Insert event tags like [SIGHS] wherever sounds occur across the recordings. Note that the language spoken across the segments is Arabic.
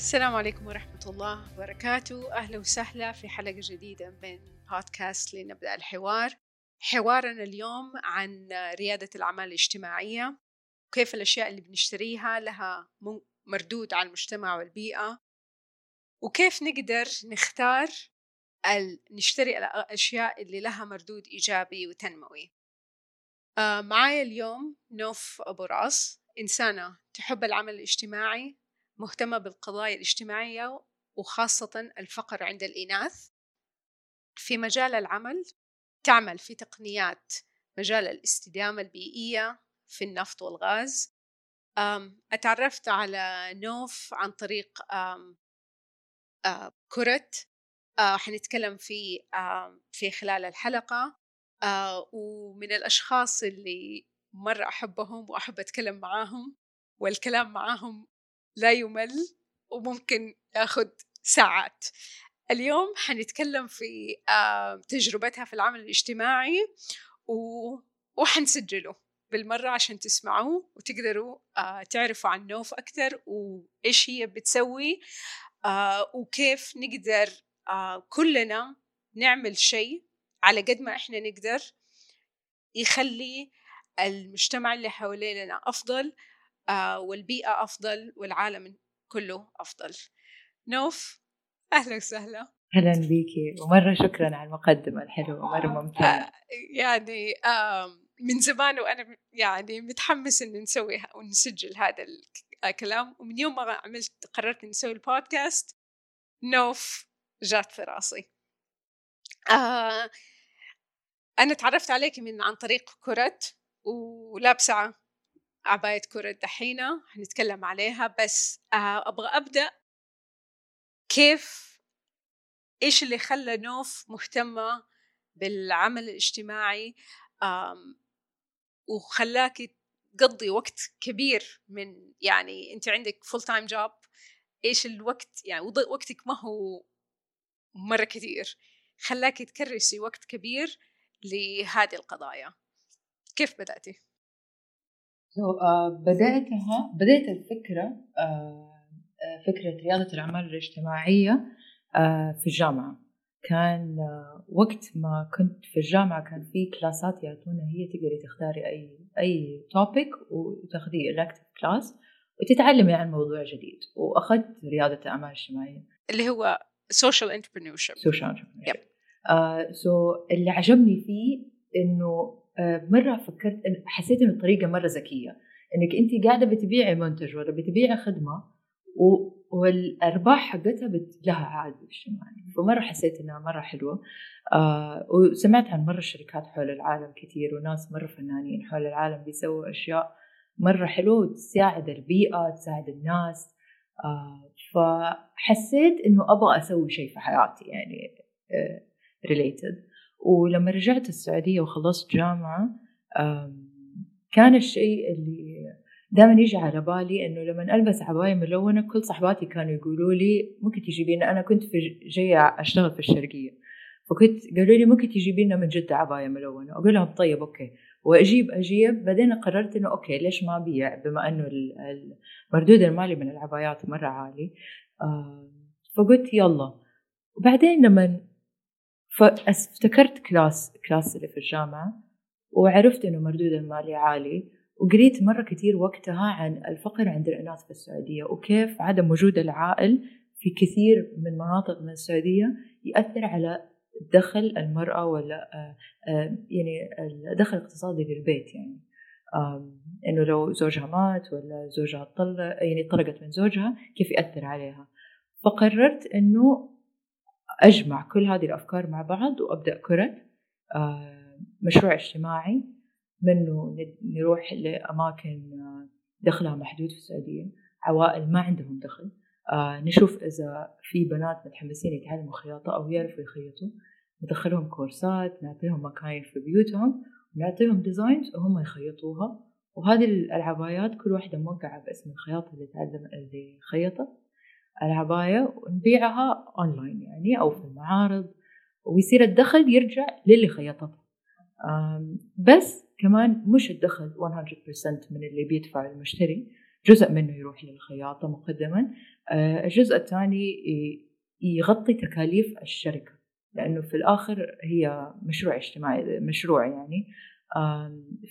السلام عليكم ورحمة الله وبركاته. أهلا وسهلا في حلقة جديدة من بودكاست لنبدأ الحوار. حوارنا اليوم عن ريادة الأعمال الاجتماعية وكيف الأشياء اللي بنشتريها لها مردود على المجتمع والبيئة وكيف نقدر نختار نشتري الأشياء اللي لها مردود إيجابي وتنموي. آه، معايا اليوم نوف أبو راس إنسانة تحب العمل الاجتماعي مهتمة بالقضايا الاجتماعية وخاصة الفقر عند الإناث. في مجال العمل تعمل في تقنيات مجال الاستدامة البيئية في النفط والغاز. أتعرفت على نوف عن طريق كرة حنتكلم في في خلال الحلقة. ومن الأشخاص اللي مرة أحبهم وأحب أتكلم معاهم والكلام معاهم لا يمل وممكن ياخذ ساعات. اليوم حنتكلم في تجربتها في العمل الاجتماعي و... وحنسجله بالمرة عشان تسمعوه وتقدروا تعرفوا عن نوف أكثر وإيش هي بتسوي وكيف نقدر كلنا نعمل شيء على قد ما إحنا نقدر يخلي المجتمع اللي حوالينا أفضل والبيئة أفضل والعالم كله أفضل. نوف أهلا وسهلا. أهلا بيكي ومرة شكرا على المقدمة الحلوة مرة ممتعة. يعني من زمان وأنا يعني متحمس إن نسوي ونسجل هذا الكلام ومن يوم ما عملت قررت نسوي البودكاست نوف جات في راسي. آه أنا تعرفت عليك من عن طريق كرتة ولابسة عباية كرتة دحينة حنتكلم عليها بس آه، أبغى أبدأ كيف إيش اللي خلى نوف مهتمة بالعمل الاجتماعي وخلاك تقضي وقت كبير من يعني أنت عندك full time job إيش الوقت يعني وقتك ما هو مرة كثير خلاك تكرسي وقت كبير لهذه القضايا كيف بدأتي؟ So, uh, بدأتها بدأت الفكرة uh, فكرة ريادة الأعمال الاجتماعية uh, في الجامعة. كان وقت ما كنت في الجامعة كان في class ات يعطونا هي تقدري تختاري أي أي topic وتاخذي elective class وتتعلمي عن موضوع جديد. وأخذت رياضة الأعمال الاجتماعية. اللي هو social entrepreneurship. Social entrepreneurship. Yep. uh, so اللي عجبني فيه إنه مرة فكرت حسيت إن الطريقة مرة ذكية. إنك أنت قاعدة بتبيعي منتج ولا بتبيعي خدمة والأرباح حقتها لها عائد اجتماعي فمرة حسيت إنها مرة حلوة. آه وسمعت عن مرة شركات حول العالم كثير وناس مرة فنانين حول العالم بيسووا أشياء مرة حلوة وتساعد البيئة تساعد الناس. آه فحسيت إنه أبغى أسوي شيء في حياتي يعني related آه ولما رجعت السعودية وخلصت جامعة كان الشيء اللي دائما يجي على بالي إنه لما ألبس عباية ملونة كل صحباتي كانوا يقولوا لي ممكن تجيبين أنا كنت في جاية أشتغل في الشرقية فكنت قالوا لي ممكن تجيبينا من جدة عباية ملونة أقول لهم طيب okay وأجيب أجيب بعدين قررت إنه okay ليش ما أبيع؟ بما إنه المردود المالي من العبايات مرة عالي فقلت يلا. وبعدين لما فافتكرت class class اللي في الجامعة وعرفت إنه مردود المالي عالي وقريت مرة كثير وقتها عن الفقر عند الإناث في السعودية وكيف عدم وجود العائل في كثير من مناطق من السعودية يأثر على دخل المرأة ولا آه، آه، يعني الدخل الاقتصادي للبيت يعني. إنه لو زوجها مات ولا زوجها طلق يعني طلقت من زوجها كيف يأثر عليها. فقررت إنه أجمع كل هذه الأفكار مع بعض وأبدأ كرة مشروع اجتماعي منه نروح لأماكن دخلها محدود في السعودية عوائل ما عندهم دخل نشوف إذا في بنات متحمسين يتعلموا خياطة أو يعرفوا يخيطوا ندخلهم course ات نعطيهم مكاين في بيوتهم ونعطيهم designs وهم يخيطوها وهذه العبايات كل واحدة موقعة باسم الخياطة اللي تعلم اللي خيطت. العباية ونبيعها اونلاين يعني أو في المعارض. ويصير الدخل يرجع للي خيطتها بس كمان مش الدخل 100% من اللي بيدفع المشتري. جزء منه يروح للخياطة مقدما. آه، الجزء الثاني يغطي تكاليف الشركة. لأنه في الآخر هي مشروع اجتماعي مشروع يعني.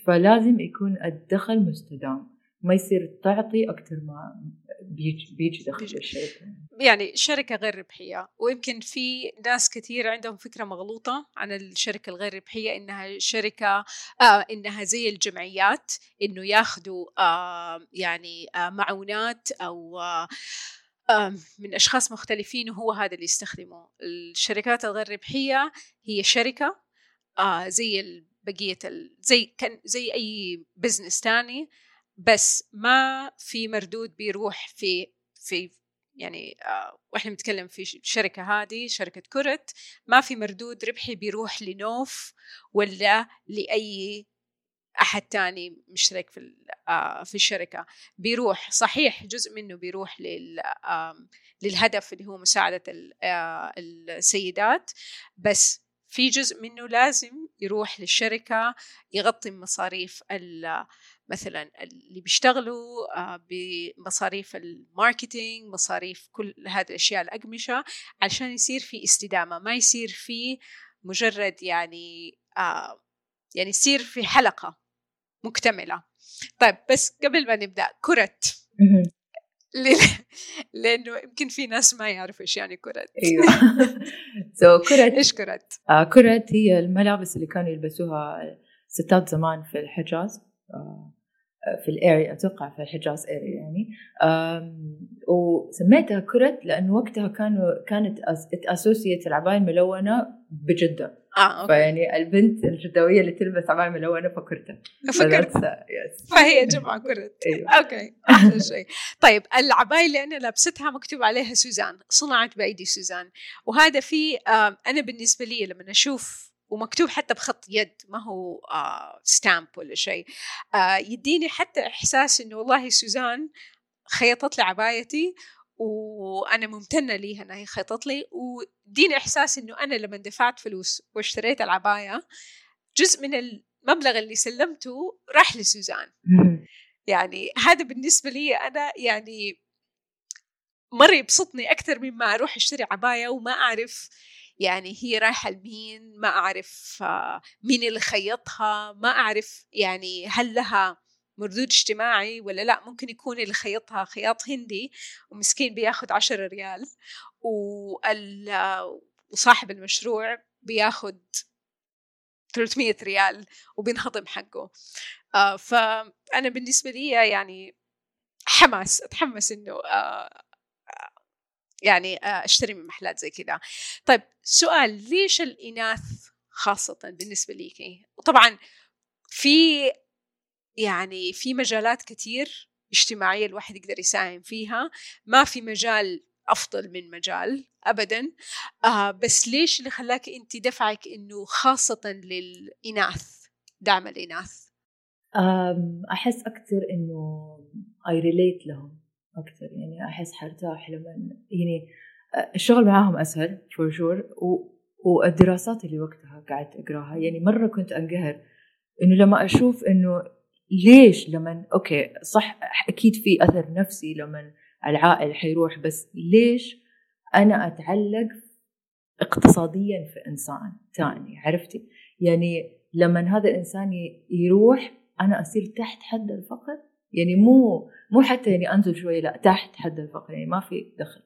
فلازم يكون الدخل مستدام. ما يصير تعطي أكثر ما بيجي, دخل الشركة يعني شركة غير ربحية. ويمكن في ناس كثير عندهم فكرة مغلوطة عن الشركة الغير ربحية إنها شركة آه إنها زي الجمعيات إنه ياخذوا آه يعني آه معونات أو آه من أشخاص مختلفين وهو هذا اللي يستخدمه. الشركات الغير ربحية هي شركة آه زي بقية زي كان زي أي بزنس تاني بس ما في مردود بيروح في في يعني آه وإحنا بنتكلم في الشركة هذه شركة كرت ما في مردود ربحي بيروح لنوف ولا لأي أحد تاني مشترك في آه، في الشركة. بيروح صحيح جزء منه بيروح لل للهدف اللي هو مساعدة آه، السيدات بس في جزء منه لازم يروح للشركة يغطي مصاريف مثلا اللي بيشتغلوا آه، بمصاريف الماركتينج مصاريف كل هذه الأشياء الأقمشة عشان يصير في استدامة ما يصير في مجرد يعني يعني يصير في حلقة مكتملة. طيب بس قبل ما نبدأ كرتة لأنه يمكن في ناس ما يعرفوا إيش يعني كرتة أيوه. [LAUGHS] so كرتة إيش كرتة؟ آه كرتة هي الملابس اللي كانوا يلبسوها ستات زمان في الحجاز. آه في ال area أتوقع في الحجاز area يعني. وسميتها كرت لأنه وقتها كانوا كانت associate العباية الملونة بجدة. آه okay. فيعني البنت الجدوية اللي تلبس عباية ملونة فكرتها. [LAUGHS] فكرت. فهي جمعه كرت [LAUGHS] أيوه. okay أحلى شيء. [LAUGHS] طيب العباية اللي أنا لابستها مكتوب عليها سوزان صنعت بأيدي سوزان. وهذا في أنا بالنسبة لي لما أشوف ومكتوب حتى بخط يد ما هو آه stamp ولا شيء. آه يديني حتى إحساس إنه والله سوزان خيطت لي عبايتي وأنا ممتنة ليها إنها هي خيطت لي وديني إحساس إنه أنا لما دفعت فلوس واشتريت العباية جزء من المبلغ اللي سلمته راح لسوزان. يعني هذا بالنسبة لي أنا يعني مره يبسطني أكثر مما أروح أشتري عباية وما أعرف يعني هي رايحة لمين ما أعرف آه، مين اللي خيطها ما أعرف يعني هل لها مردود اجتماعي ولا لأ. ممكن يكون اللي خيطها خياط هندي ومسكين بياخد عشرة ريال وصاحب المشروع بياخد 300 ريال وبينهضم حقه. آه فأنا بالنسبة لي يعني حماس أتحمس إنه آه يعني آه، أشتري من محلات زي كذا. طيب سؤال ليش الإناث خاصة بالنسبة ليكي وطبعا في يعني في مجالات كثير اجتماعية الواحد يقدر يساهم فيها. ما في مجال أفضل من مجال أبدا. آه بس ليش اللي خلاك أنت دفعك أنه خاصة للإناث دعم الإناث؟ أحس أكثر أنه I relate لهم. أكثر يعني أحس حرتاح لما يعني آه، الشغل معاهم أسهل for sure والدراسات اللي وقتها قعدت أقراها يعني مرة كنت أنقهر إنه لما أشوف إنه ليش لما okay صح أكيد في أثر نفسي لما العائل حيروح بس ليش أنا أتعلق اقتصاديا في إنسان ثاني عرفتي؟ يعني لما هذا الإنسان يروح أنا أصير تحت حد الفقر؟ يعني مو مو حتى يعني أنزل شوية لا تحت حد الفقر يعني ما في دخل.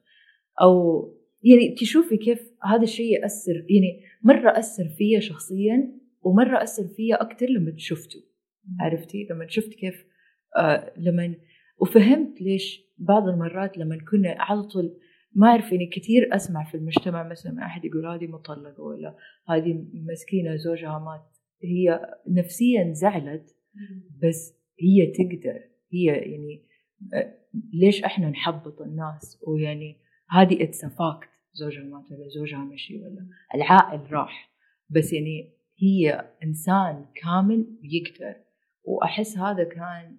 أو يعني تشوفي كيف هذا الشيء يأثر يعني مرة أثر فيا شخصيا ومرة أثر فيا أكثر لما شفته. عرفتي؟ لما شفت كيف آه لما وفهمت ليش بعض المرات لما كنا على طول ما أعرف يعني كثير أسمع في المجتمع مثلا أحد يقول هذه مطلقة ولا هذه مسكينة زوجها مات. هي نفسيا زعلت بس هي تقدر. هي يعني ليش إحنا نحبط الناس؟ ويعني هذه it's fact زوجها مات ولا زوجها مشي ولا؟ العائل راح. بس يعني هي إنسان كامل يقدر وأحس هذا كان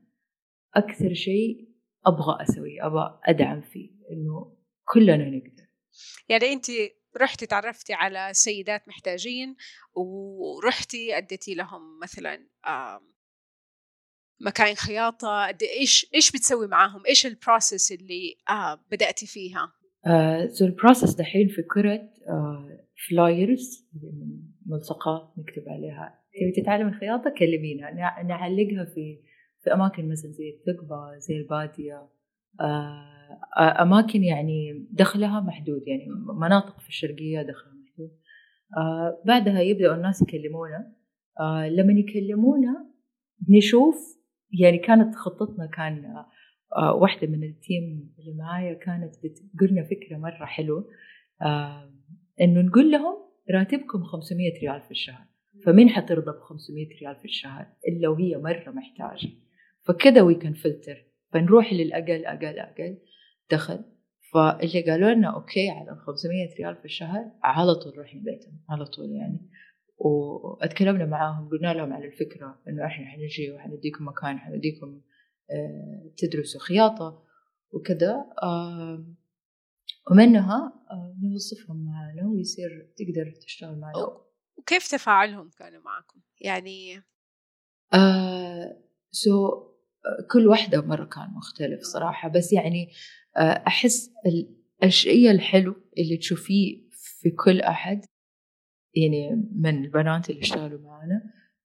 أكثر شيء أبغى أسويه أبغى أدعم فيه إنه كلنا نقدر. يعني أنت رحتي تعرفتي على سيدات محتاجين ورحتي أديتي لهم مثلا مكاين خياطة إيش إيش بتسوي معاهم؟ إيش ال process اللي آه بدأتي فيها؟ so uh, ال process دحين في كرت flyers uh, ملصقات نكتب عليها. تبي تتعلم الخياطة؟ كلمينا. نعلقها في في أماكن مثلا زي الثقبة زي البادية. uh, أماكن يعني دخلها محدود. يعني مناطق في الشرقية دخلها محدود. بعدها يبدأوا الناس يكلمونا. لما يكلمونا نشوف يعني كانت خطتنا كان آه واحدة من ال team اللي معايا كانت بتقولنا فكرة مرة حلوة آه إنه نقول لهم راتبكم 500 ريال في الشهر فمين حترضى ب 500 ريال في الشهر إلا وهي مرة محتاجة. فكذا we can filter فنروح للأقل أقل أقل دخل. فاللي قالوا لنا okay على 500 ريال في الشهر على طول روحي بيتهم على طول يعني. واتكلمنا معاهم قلنا لهم على الفكرة إنه إحنا حنجي وحنديكم مكان حنديكم آه، تدرسوا خياطة وكذا آه، ومنها آه، نوظفهم معنا ويصير تقدر تشتغل معنا وكيف تفاعلهم كانوا معكم؟ يعني آه سو كل واحدة مرة كان مختلف صراحة بس يعني أحس الشيء الحلو اللي تشوفيه في كل أحد يعني من البنات اللي اشتغلوا معنا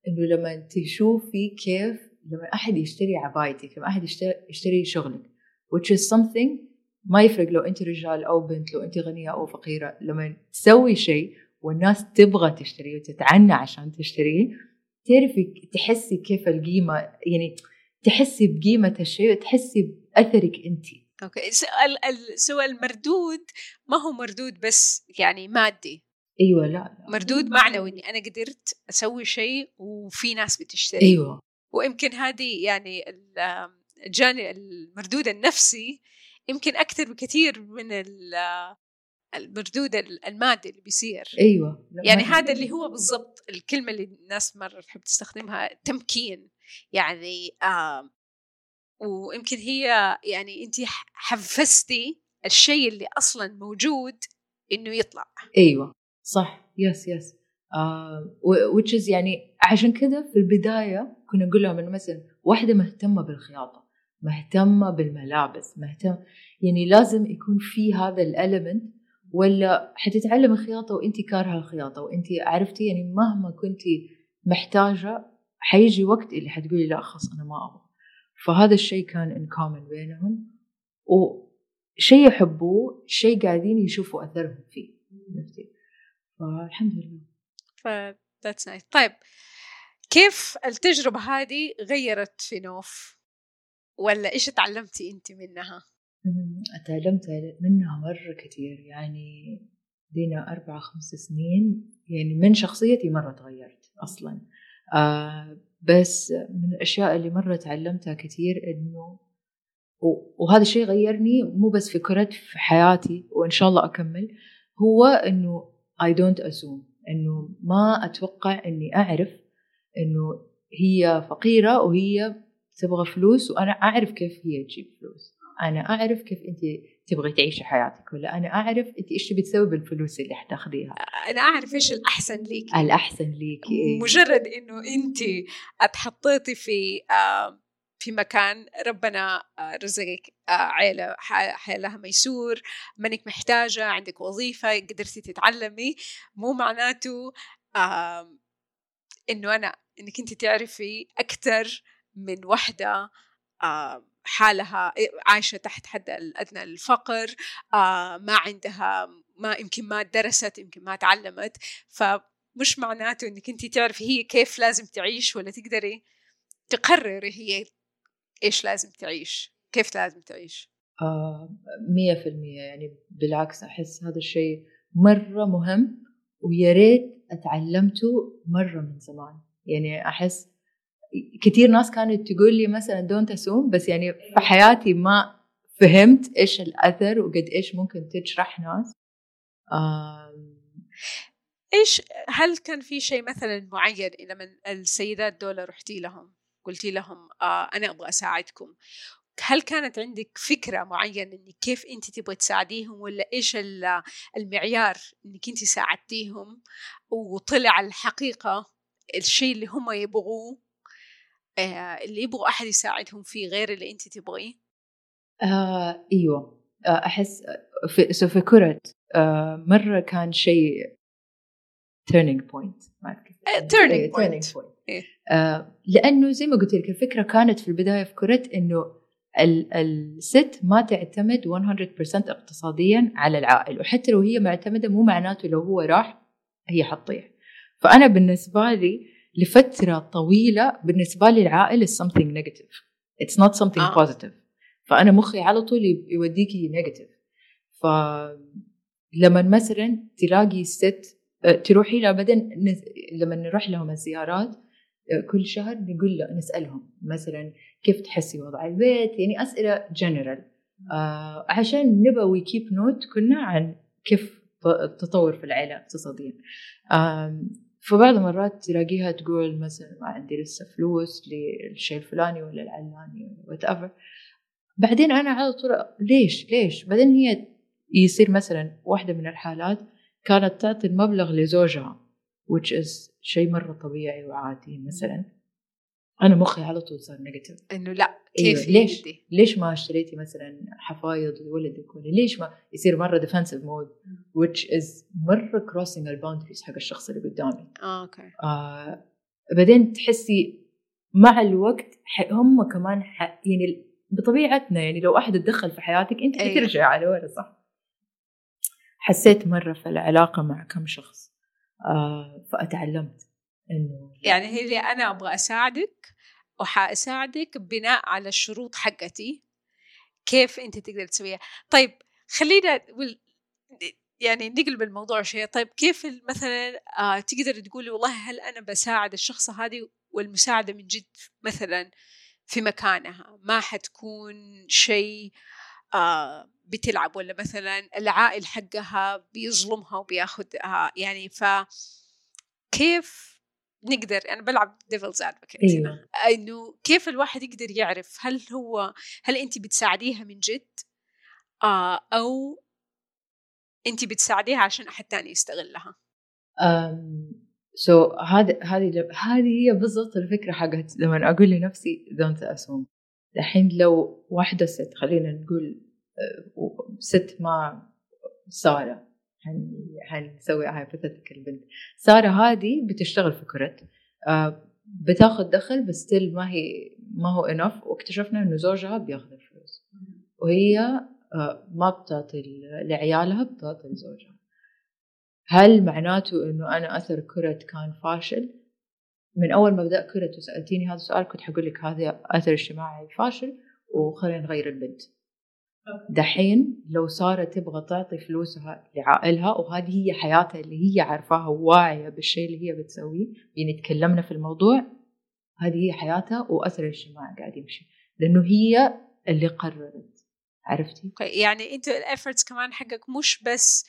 إنه لما تشوفي كيف لما أحد يشتري عبايتك لما أحد يشتري شغلك which is something ما يفرق لو أنت رجال أو بنت لو أنت غنية أو فقيرة لما تسوي شيء والناس تبغى تشتريه وتتعنى عشان تشتريه تعرفي تحسي كيف القيمة يعني تحسي بقيمة الشيء وتحسي بأثرك أنت. أوكي سؤال المردود ما هو مردود بس يعني مادي؟ أيوه لا, لا. مردود معنوي إني أنا قدرت أسوي شيء وفي ناس بتشتري أيوه. ويمكن هذه يعني الجانب المردود النفسي يمكن أكثر بكثير من المردود المادي اللي بيصير. أيوه يعني هذا اللي هو بالضبط الكلمة اللي الناس مرة تحب تستخدمها تمكين. يعني آه ويمكن هي يعني انت حفزتي الشيء اللي أصلا موجود إنه يطلع. أيوه. صح. yes yes which is يعني عشان كذا في البداية كنا نقول لهم إنه مثلا واحدة مهتمة بالخياطة مهتمة بالملابس مهتم يعني لازم يكون في هذا ال element ولا حتتعلم الخياطة وإنت كارهة الخياطة وإنت عرفتي يعني مهما كنت محتاجة حيجي وقت اللي حتقولي لا خلاص أنا ما أبغى. فهذا الشيء كان in common بينهم وشيء يحبوه شيء قاعدين يشوفوا أثرهم فيه. عرفتي؟ فالحمد لله. ف that's nice طيب كيف التجربة هذه غيرت في نوف ولا إيش تعلمتي أنت منها؟ تعلمت منها مرة كثير يعني دينا أربعة خمس سنين. يعني من شخصيتي مرة تغيرت أصلا. آه بس من الأشياء اللي مرة تعلمتها كثير إنه وهذا الشيء غيرني مو بس في كرة في حياتي وإن شاء الله أكمل هو إنه I don't assume. إنه ما أتوقع إني أعرف إنه هي فقيرة وهي تبغى فلوس وأنا أعرف كيف هي تجيب فلوس. أنا أعرف كيف أنت تبغي تعيشي حياتك ولا أنا أعرف أنت إيش تبي تسوي بالفلوس اللي حتاخذيها. أنا أعرف إيش الأحسن ليكي. الأحسن ليكي. مجرد إنه أنت أتحطيتي في آه في مكان ربنا آه، رزقك آه، عيلة حيلها ميسور مانك محتاجة عندك وظيفة قدرتي تتعلمي. مو معناته إنه أنا إنك أنت تعرفي أكثر من وحدة آه، حالها عايشة تحت حد الادنى للفقر ما عندها ما يمكن ما درست يمكن ما تعلمت. فمش معناته إنك أنت تعرفي هي كيف لازم تعيش ولا تقدري تقرري هي إيش لازم تعيش؟ كيف لازم تعيش؟ آه، مية في المية. يعني بالعكس أحس هذا الشيء مرة مهم ويا ريت أتعلمته مرة من زمان. يعني أحس كثير ناس كانت تقول لي مثلا دونت اسوم بس يعني في حياتي ما فهمت إيش الأثر وقد إيش ممكن تجرح ناس. إيش هل كان في شيء مثلا معين لما السيدات دول رحتي لهم؟ قلتي لهم آه أنا أبغى أساعدكم هل كانت عندك فكرة معينة إنك كيف أنت تبغي تساعديهم ولا إيش المعيار إنك أنت ساعدتيهم وطلع الحقيقة الشيء اللي هم يبغوه آه، اللي يبغوا أحد يساعدهم فيه غير اللي أنت تبغيه؟ آه أيوه آه أحس في سو في كرة آه مرة كان شيء turning point ما أعرف turning إيه، point, turning point. إيه. آه لأنه زي ما قلت لك الفكرة كانت في البداية في كرة إنه الست ما تعتمد 100% اقتصاديا على العائل وحتى لو هي معتمدة مو معناته لو هو راح هي حتطيح. فأنا بالنسبة لي لفترة طويلة بالنسبة لي العائل is something negative. It's not something آه. positive. فأنا مخي على طول يوديكي negative فلما مثلا تلاقي ست آه، تروحي لها بعدين لما نروح لهم الزيارات كل شهر نقول له نسألهم مثلا كيف تحسي وضع البيت؟ يعني أسئلة جنرال آه عشان نبغى we keep note كنا عن كيف التطور في العائله اقتصاديا. آه فبعض المرات تلاقيها تقول مثلا ما عندي لسه فلوس للشيء الفلاني ولا العلاني whatever بعدين أنا على طول ليش؟ ليش؟ بعدين هي يصير مثلا واحدة من الحالات كانت تعطي المبلغ لزوجها. Which is شيء مرة طبيعي وعادي مثلا. أنا مخي على طول صار negative إنه لا كيف أيوة. ليش؟ دي؟ ليش ما اشتريتي مثلا حفايض لولدك ولا ليش ما يصير مرة defensive mode which is مرة crossing ال boundaries حق الشخص اللي قدامي. آه okay. آه بعدين تحسي مع الوقت هم كمان يعني بطبيعتنا يعني لو أحد تدخل في حياتك أنت أيوة. على ورا صح؟ حسيت مرة في العلاقة مع كم شخص. آه فأتعلمت إنه يعني هي اللي أنا أبغى أساعدك وحأساعدك بناء على الشروط حقتي كيف أنت تقدر تسويها. طيب خلينا يعني نقلب الموضوع شوية. طيب كيف مثلا آه تقدر تقولي والله هل أنا بساعد الشخص هذه والمساعدة من جد مثلا في مكانها؟ ما حتكون شيء بتلعب ولا مثلا العائل حقها بيظلمها وبياخذها يعني ف كيف نقدر أنا بلعب devil's advocate أيوة. إنه كيف الواحد يقدر يعرف هل هو هل انت بتساعديها من جد آه أو انت بتساعديها عشان أحد ثاني يستغلها so هذه هذه هذه هي بالضبط الفكرة حقت لما أقول لنفسي don't assume الحين لو واحدة ست خلينا نقول آه، ست ما سارة. حنسوي hypothetical البنت سارة هذه بتشتغل في كرت آه بتاخذ دخل بس ستيل ما هي ما هو انف واكتشفنا إنه زوجها بياخذ الفلوس. وهي آه ما بتعطي لعيالها بتعطي لزوجها. هل معناته إنه أنا أثر كرت كان فاشل؟ من أول ما بدأ كرت وسألتيني هذا السؤال كنت حقول لك هذا أثر اجتماعي فاشل وخلينا نغير البنت. دحين لو صارت تبغى تعطي فلوسها لعائلها وهذه هي حياتها اللي هي عارفاها وواعية بالشيء اللي هي بتسويه يعني تكلمنا في الموضوع هذه هي حياتها وأثر الاجتماعي قاعد يمشي. لأنه هي اللي قررت عرفتي؟ يعني أنت الافورتس كمان حقك مش بس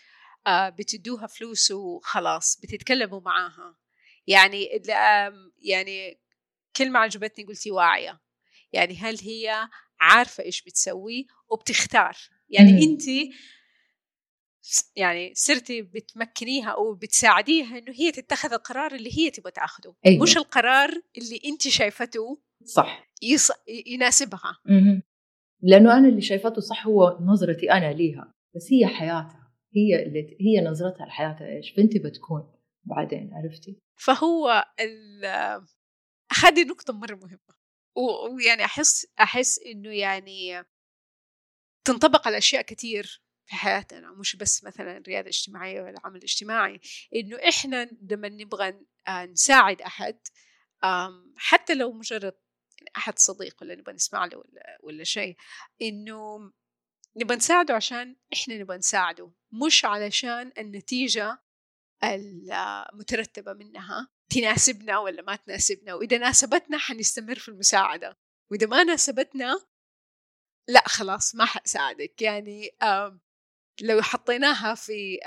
آه، بتدوها فلوس وخلاص بتتكلموا معاها. يعني يعني كلمة عجبتني قلتي واعية. يعني هل هي عارفة إيش بتسوي وبتختار؟ يعني انت يعني صرتي بتمكنيها أو بتساعديها إنه هي تتخذ القرار اللي هي تبغى تاخذه أيوة. مش القرار اللي انت شايفته صح. يص... يناسبها. مم. لأنه أنا اللي شايفته صح هو نظرتي أنا ليها بس هي حياتها. هي اللي هي نظرتها لحياتها إيش؟ بنتي بتكون بعدين عرفتي؟ فهو. هذه نقطة مرة مهمة ويعني أحس أحس إنه يعني تنطبق على أشياء كثير في حياتنا مش بس مثلا الرياده الاجتماعية ولا العمل الاجتماعي إنه إحنا لما نبغى نساعد أحد حتى لو مجرد أحد صديق ولا نبغى نسمع له ولا ولا شيء إنه نبغى نساعده عشان إحنا نبغى نساعده مش علشان النتيجة المترتبة منها تناسبنا ولا ما تناسبنا وإذا ناسبتنا حنستمر في المساعدة وإذا ما ناسبتنا لا خلاص ما حساعدك. يعني لو حطيناها في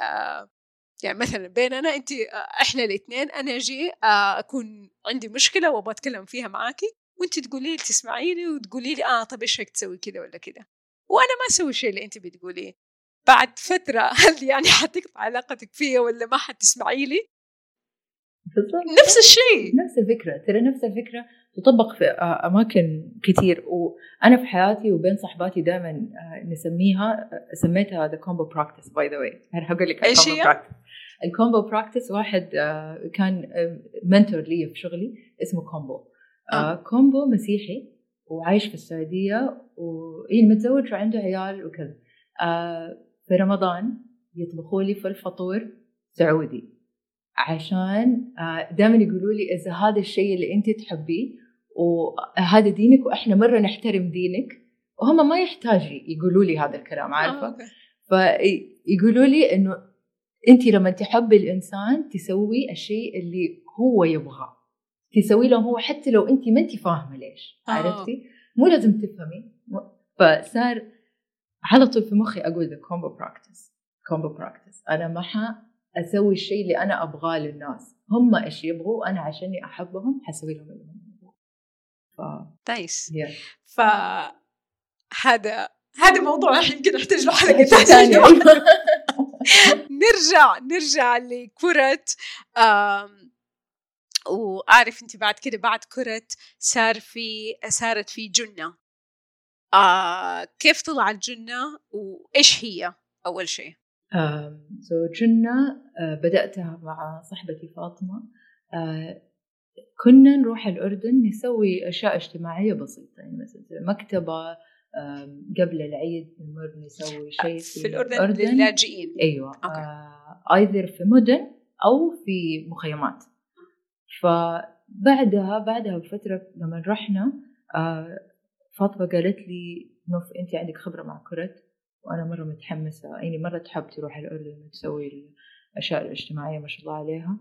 يعني مثلا بيننا أنت إحنا الإثنين أنا أجي أكون عندي مشكلة وأبغى أتكلم فيها معاكي وأنت تقولي لي تسمعيني وتقولي لي آه طب إيش رايك تسوي كذا ولا كذا؟ وأنا ما أسوي الشيء اللي أنت بتقوليه. بعد فترة [LAUGHS] هل يعني حتقطع علاقتك فيا ولا ما حتسمعي لي؟ بالضبط. نفس الشيء. نفس الفكرة ترى نفس الفكرة تطبق في أماكن كثير وأنا في حياتي وبين صحباتي دائما نسميها سميتها the كومبو practice by the way أنا هقول لك إيش هي؟ ال كومبو practice واحد كان mentor لي في شغلي اسمه كومبو آه. كومبو مسيحي وعايش في السعودية وإيه متزوج وعنده عيال وكذا. آه في رمضان يطبخوا لي في الفطور سعودي. عشان آه دائما يقولوا لي إذا هذا الشيء اللي أنت تحبيه وهذا دينك وإحنا مرة نحترم دينك وهم ما يحتاج يقولوا لي هذا الكلام عارفة؟ آه، فيقولوا لي إنه أنت لما تحبي الإنسان تسوي الشيء اللي هو يبغاه. تسوي له هو حتى لو أنت ما أنت فاهمة ليش آه. عرفتي؟ مو لازم تفهمي. فصار على طول في مخي أقول the كومبو practice كومبو practice أنا ما أسوي الشيء اللي أنا أبغاه للناس. هم إيش يبغوا أنا عشاني أحبهم حسوي لهم اللي هم يبغوا ف nice ف هذا هذا موضوع يمكن نحتاج له حلقة ثانية [LAUGHS] نرجع نرجع لكرة وأعرف أنت بعد كده بعد كرة صار في صارت في جنة. آه كيف طلعت جنة وإيش هي أول شيء؟ سو so جنة uh, بدأتها مع صاحبتي فاطمة. uh, كنا نروح الأردن نسوي أشياء اجتماعية بسيطة يعني مثلا مكتبة قبل العيد نمر نسوي شيء في, في الأردن, الأردن. للاجئين. أيوة أيضر في مدن أو في مخيمات. فبعدها بعدها بفترة لما رحنا فاطمة قالت لي نوف أنت عندك خبرة مع كرة وأنا مرة متحمسة يعني مرة تحب تروح الأردن وتسوي الأشياء الاجتماعية ما شاء الله عليها.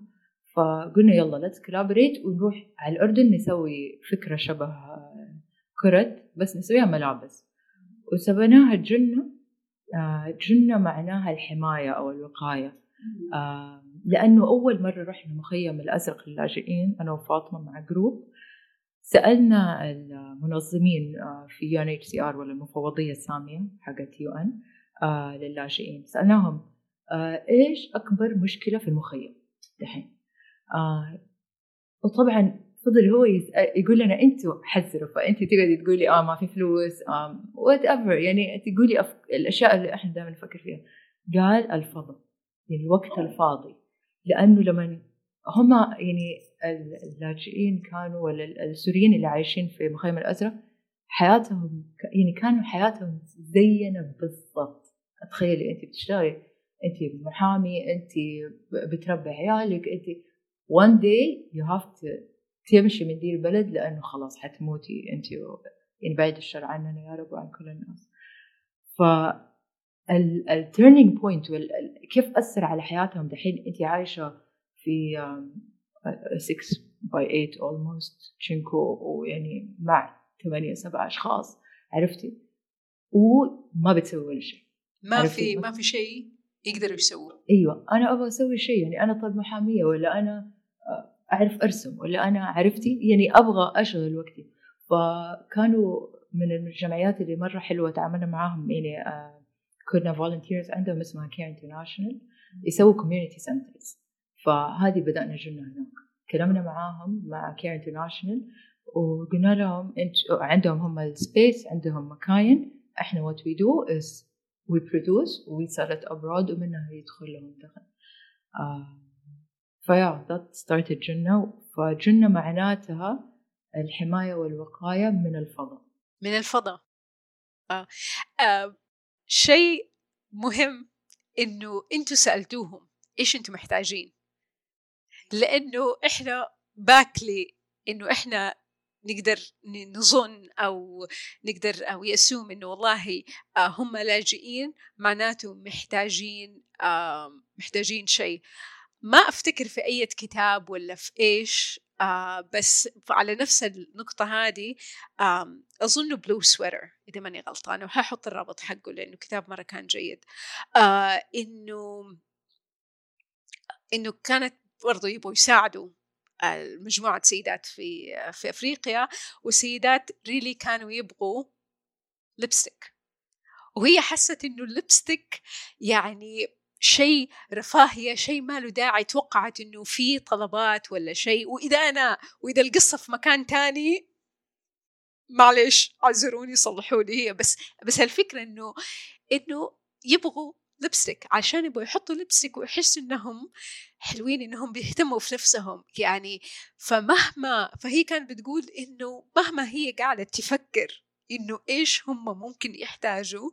فقلنا يلا let's collaborate ونروح على الأردن نسوي فكرة شبه كرة بس نسويها ملابس. وسميناها جنة جنة معناها الحماية أو الوقاية. لأنه أول مرة رحنا مخيم الأزرق للاجئين أنا وفاطمة مع group سألنا المنظمين آه، في يو ان اتش سي آر ولا المفوضية السامية حقت UN آه، للاجئين سألناهم آه، إيش أكبر مشكلة في المخيم دحين؟ وطبعا فضل هو يقول لنا أنتوا حذروا فأنت تقعدي تقولي آه ما في فلوس وات ايفر يعني تقولي. الأشياء اللي إحنا دائما نفكر فيها. قال الفضاء يعني الوقت الفاضي. لأنه لما هم يعني اللاجئين كانوا ولا السوريين اللي عايشين في مخيم الأزرق حياتهم يعني كانوا حياتهم زينا بالضبط. تخيلي انت بتشتغلي انت محامي انت بتربي عيالك انت one day you have to تمشي من دي البلد لأنه خلاص حتموتي انت يعني بعيد الشر عننا يا رب وعن كل الناس. ف ال turning point كيف أثر على حياتهم دحين انت عايشة في 6 by 8 almost شينكو ويعني مع 8 7 أشخاص. عرفتي؟ وما بتسوي ولا شيء. ما في ما في شيء يقدروا يسووه. أيوه. أنا أبغى أسوي شيء. يعني أنا طب محامية ولا أنا آه، أعرف أرسم ولا أنا عرفتي؟ يعني أبغى أشغل وقتي. فكانوا من الجمعيات اللي مرة حلوة تعاملنا معاهم. يعني آه، كنا volunteers عندهم اسمها CARE International يسووا community centers فهذه بدأنا جنة هناك. كلمنا معاهم مع CARE International وقلنا لهم انت عندهم هم ال space عندهم مكاين. إحنا what we do is we produce we sell it abroad ومنها يدخل لهم دخل. uh, فيا that started جنة. فجنة معناتها الحماية والوقاية من الفضاء. من الفضاء. آه. آه. شيء مهم إنه أنتم سألتوهم إيش أنتم محتاجين. لأنه إحنا باكلي إنه إحنا نقدر نظن أو نقدر أو يسوم إنه والله آه، هم لاجئين معناته محتاجين محتاجين شيء. ما أفتكر في أي كتاب ولا في إيش آه بس على نفس النقطة هذه آه أظن بلو سويتر إذا ماني غلطانة وححط الرابط حقه لأنه كتاب مرة كان جيد. آه إنه إنه كانت برضو يبغوا يساعدوا مجموعة سيدات في في أفريقيا والسيدات ريلي كانوا يبغوا لبستيك وهي حست إنه اللبستيك يعني شيء رفاهية شيء ما له داعي توقعت إنه في طلبات ولا شيء. وإذا أنا وإذا القصة في مكان تاني معلش اعذروني صلحوا لي هي بس بس الفكرة إنه إنه يبغوا لبستيك عشان يبغوا يحطوا لبستيك ويحسوا إنهم حلوين إنهم بيهتموا في نفسهم. يعني فمهما فهي كانت بتقول إنه مهما هي قاعدة تفكر إنه إيش هم ممكن يحتاجوا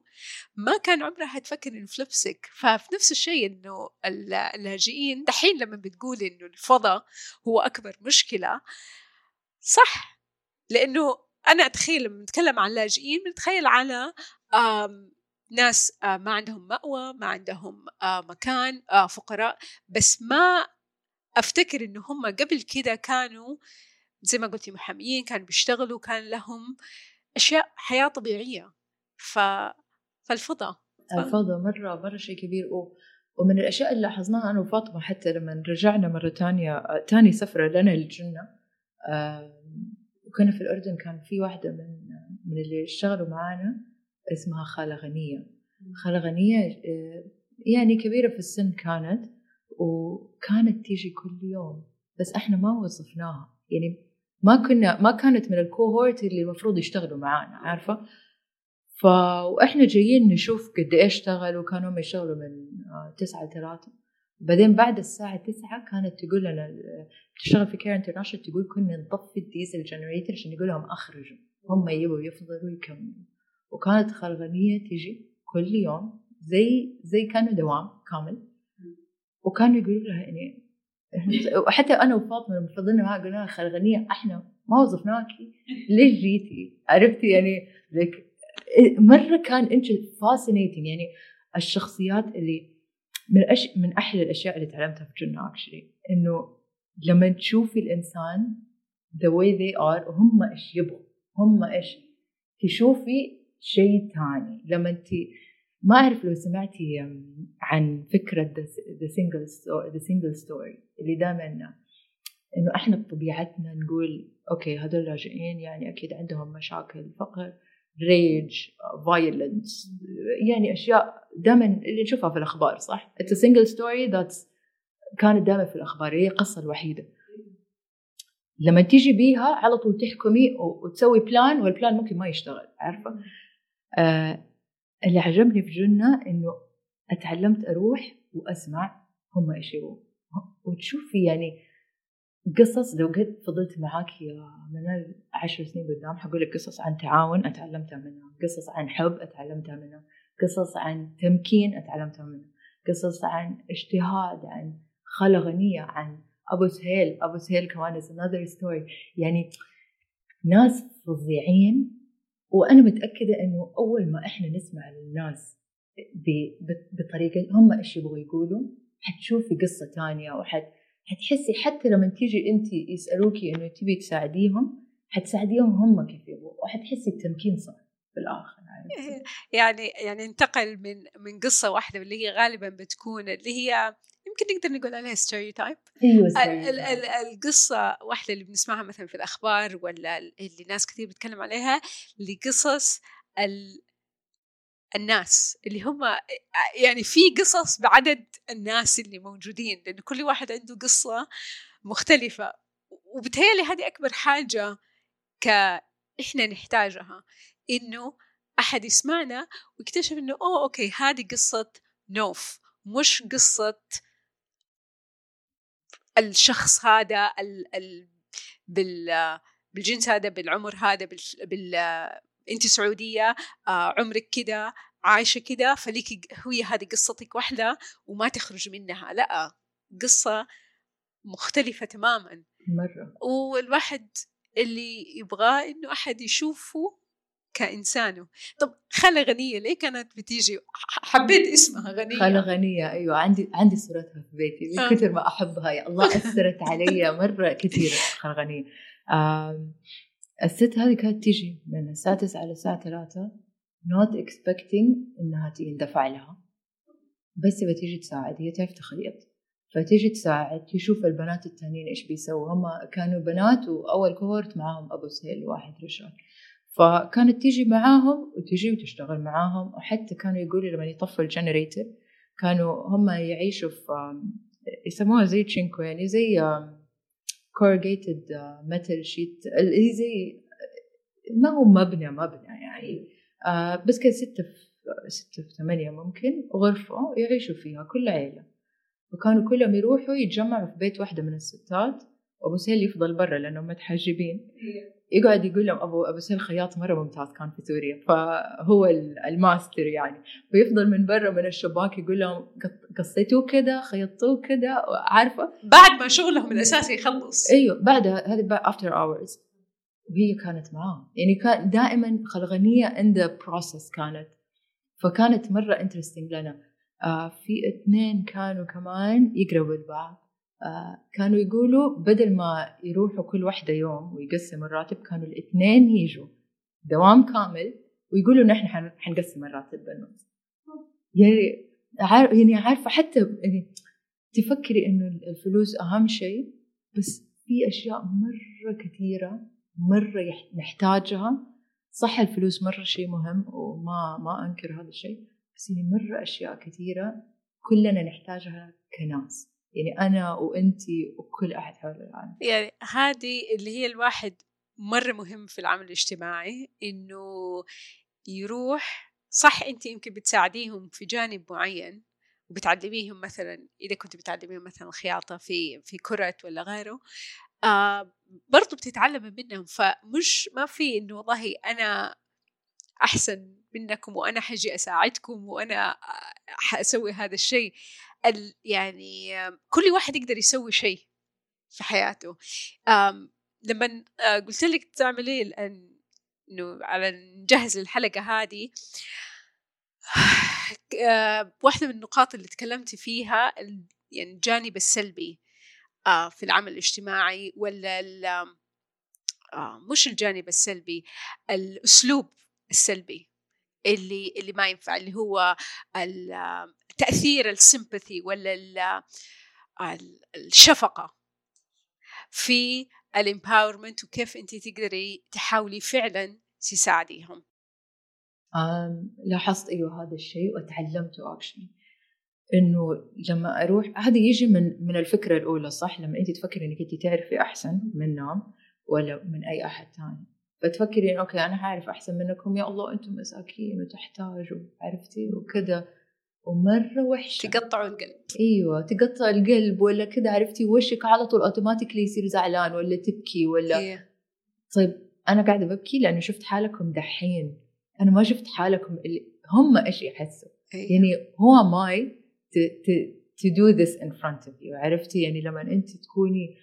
ما كان عمرها تفكر إنه في لبسك ففي نفس الشيء إنه اللاجئين دحين لما بتقول إنه الفضاء هو أكبر مشكلة صح. لإنه أنا أتخيل لما نتكلم عن اللاجئين بنتخيل على ناس آه، ما عندهم مأوى ما عندهم آه، مكان آه، فقراء. بس ما أفتكر إنه هم قبل كده كانوا زي ما قلتي محاميين كانوا بيشتغلوا كان لهم أشياء حياة طبيعية. ف... فالفضاء الفضاء مرة مرة شيء كبير. و... ومن الأشياء اللي لاحظناها أنا وفاطمة حتى لما رجعنا مرة تانية تاني سفرة لنا للجنة وكنا في الأردن كان في واحدة من من اللي اشتغلوا معانا. اسمها خالة غنية. خالة غنية آه، يعني كبيرة في السن كانت وكانت تيجي كل يوم بس إحنا ما وظفناها يعني ما كنا ما كانت من ال cohort اللي المفروض يشتغلوا معانا عارفة؟ ف وإحنا جايين نشوف قد إيش اشتغلوا كانوا هم يشتغلوا من آه، تسعة لثلاثة. بعدين بعد الساعة تسعة كانت تقول لنا تشتغل في CARE International تقول كنا نطفي الديزل generator عشان نقول لهم أخرجوا. هم يبوا يفضلوا يكملوا. وكانت خالة غنية تجي كل يوم زي زي كانوا دوام كامل. وكانوا يقولوا لها يعني [LAUGHS] وحتى أنا وفاطمة لما فضلنا معها قلنا لها خالة غنية إحنا ما وظفناكي. [LAUGHS] ليش جيتي؟ عرفتي يعني لك مرة كان إنت fascinating يعني الشخصيات اللي من أش... من أحلى الأشياء اللي تعلمتها في جنة actually إنه لما تشوفي الإنسان the way they are وهم إيش يبغوا؟ هم إيش تشوفي شيء ثاني لما انت ما أعرف لو سمعتي عن فكرة the single the single story اللي دائما إنه إحنا بطبيعتنا نقول okay هذول لاجئين يعني أكيد عندهم مشاكل فقر rage violence يعني أشياء دائما اللي نشوفها في الأخبار صح؟ it's single story that's كانت دائما في الأخبار هي القصة الوحيدة لما تيجي بيها على طول تحكمي وتسوي بلان والبلان ممكن ما يشتغل عارفة؟ آه اللي عجبني في جنة إنه أتعلمت أروح وأسمع هم إيش يبغوا وتشوفي يعني قصص لو قد فضلت معاك يا منال عشر سنين قدام حقول لك قصص عن تعاون أتعلمتها منها قصص عن حب أتعلمتها منها قصص عن تمكين أتعلمتها منها قصص عن اجتهاد عن خلا غنية عن أبو سهيل أبو سهيل كمان is another story. يعني ناس فظيعين وأنا متأكدة إنه أول ما إحنا نسمع للناس بطريقة هم إيش يبغوا يقولوا حتشوفي قصة ثانية وحت حتحسي حتى لما تيجي أنت يسألوكي إنه تبي تساعديهم حتساعديهم هم كيف يبغوا وحتحسي التمكين صار في الآخر يعني يعني انتقل من من قصة واحدة اللي هي غالبا بتكون اللي هي يمكن نقدر نقول عليها ستيريوتايب أيوه القصة واحدة اللي بنسمعها مثلا في الأخبار ولا اللي ناس كثير بتتكلم عليها لقصص ال... الناس اللي هم يعني في قصص بعدد الناس اللي موجودين لأنه كل واحد عنده قصة مختلفة. وبتهيألي هذه أكبر حاجة ك إحنا نحتاجها إنه أحد يسمعنا ويكتشف إنه أوه أوكي هذه قصة نوف مش قصة الشخص هذا ال ال بال بالجنس هذا بالعمر هذا بال, بال... انت سعودية آه عمرك كده عايشة كده فليك هي هذه قصتك واحدة وما تخرج منها. لا قصة مختلفة تماما. مرة. والواحد اللي يبغاه إنه أحد يشوفه كإنسانة. طب خالة غنية ليه كانت بتيجي؟ حبيت اسمها غنية. خالة غنية أيوة. عندي عندي صورتها في بيتي من آه. كثر ما أحبها. يا الله أثرت علي مرة كثير خالة غنية. الست هذه كانت تيجي من الساعة 9 على الساعة 3 not expecting إنها يندفع لها. بس تبغى تيجي تساعد هي تعرف تخيط. فتيجي تساعد تشوف البنات التانيين إيش بيسووا. هم كانوا بنات وأول cohort معاهم أبو سهيل واحد رجال فكانت تيجي معاهم وتجي وتشتغل معاهم وحتى كانوا يقولوا لما يطفوا ال generator كانوا هم يعيشوا في يسموها زي تشينكو يعني زي corrugated metal sheet هي زي ما هو مبنى مبنى يعني آه، بس كان ستة في ستة في ثمانية ممكن غرفة يعيشوا فيها كل عيلة. وكانوا كلهم يروحوا يتجمعوا في بيت واحدة من الستات وأبو سهيل يفضل برا لأنهم متحجبين. يقعد يقول لهم ابو أبو سهيل خياط مرة ممتاز كان في سوريا. فهو الماستر يعني. فيفضل من برا من الشباك يقول لهم قصيتوه كذا خيطوه كذا عارفة؟ بعد ما شغلهم الاساسي يخلص. أيوه بعدها هذه after hours وهي كانت معاه. يعني كان دائما خلغنية عند process كانت. فكانت مرة interesting لنا. آه في اثنين كانوا كمان يقربوا البعض آه، كانوا يقولوا بدل ما يروحوا كل واحدة يوم ويقسموا الراتب كانوا الاثنين يجوا دوام كامل ويقولوا نحن حنقسم الراتب بالنص يعني عارف يعني عارفة حتى يعني تفكري إنه الفلوس أهم شيء بس في أشياء مرة كثيرة مرة نحتاجها. صح الفلوس مرة شيء مهم وما ما أنكر هذا الشيء بس يعني مرة أشياء كثيرة كلنا نحتاجها كناس. يعني أنا وأنتي وكل أحد حول العالم. يعني هذه اللي هي الواحد مرة مهم في العمل الاجتماعي إنه يروح صح أنت يمكن بتساعديهم في جانب معين وبتعلميهم مثلا إذا كنت بتعلميهم مثلا خياطة في في كرة ولا غيره آه برضو بتتعلم منهم. فمش ما في إنه والله أنا أحسن منكم وأنا حجي أساعدكم وأنا حأسوي هذا الشيء. يعني كل واحد يقدر يسوي شيء في حياته. لما آه، قلت لك تعملي إيه إنه على نجهز الحلقة هذه. [SIGHS] آه، واحدة من النقاط اللي تكلمتي فيها يعني الجانب السلبي آه، في العمل الاجتماعي ولا مش الجانب السلبي الأسلوب السلبي. اللي اللي ما ينفع اللي هو تأثير السمباثي ولا الشفقة في الامباورمنت وكيف انت تقدري تحاولي فعلا تساعديهم. لاحظت أيوه هذا الشيء وتعلمته actually إنه لما أروح هذا يجي من من الفكرة الأولى صح؟ لما انت تفكري إنك انت تعرفي أحسن منهم ولا من أي أحد ثاني فتفكري okay أنا حاعرف أحسن منكم. يا الله أنتم مساكين وتحتاجوا عرفتي وكذا. ومرة وحشة. تقطعوا القلب. أيوه تقطع القلب ولا كذا عرفتي وشك على طول automatically يصير زعلان ولا تبكي ولا. إيه. طيب أنا قاعدة ببكي لأنه شفت حالكم دحين. أنا ما شفت حالكم اللي هم إيش يحسوا؟ إيه. يعني who am I to do this in front of you عرفتي؟ يعني لما أنت تكوني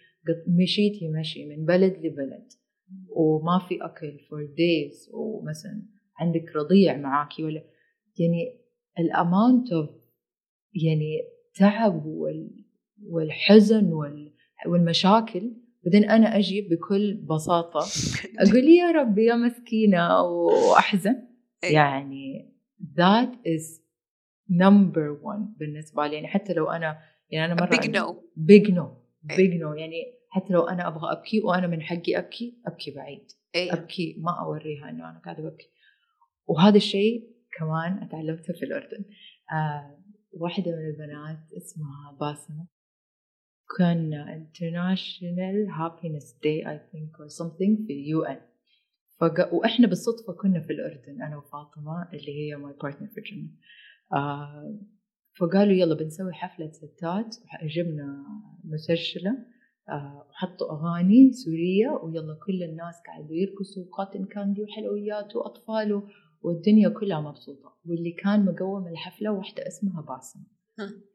مشيتي مشي من بلد لبلد. وما في أكل for days ومثلا عندك رضيع معاكي ولا يعني ال amount of يعني تعب والحزن والمشاكل بعدين أنا أجي بكل بساطة [LAUGHS] أقول يا ربي يا مسكينة وأحزن. إيه. يعني that is number one بالنسبة لي. يعني حتى لو أنا يعني أنا مرة big no. big no big no. يعني حتى لو أنا أبغى أبكي وأنا من حقي أبكي أبكي بعيد. أيه. أبكي ما أوريها إنه أنا قاعدة ببكي وهذا الشيء كمان أتعلمته في الأردن. آه واحدة من البنات اسمها باسمة. كان International Happiness Day I think or something في ال UN فق... وإحنا بالصدفة كنا في الأردن أنا وفاطمة اللي هي my partner في الجنة آه فقالوا يلا بنسوي حفلة ستات جبنا مسجلة. وحطوا أغاني سورية ويلا كل الناس قاعدوا يرقصوا cotton candy وحلويات وأطفال والدنيا كلها مبسوطة. واللي كان مقوم الحفلة واحدة اسمها باسم.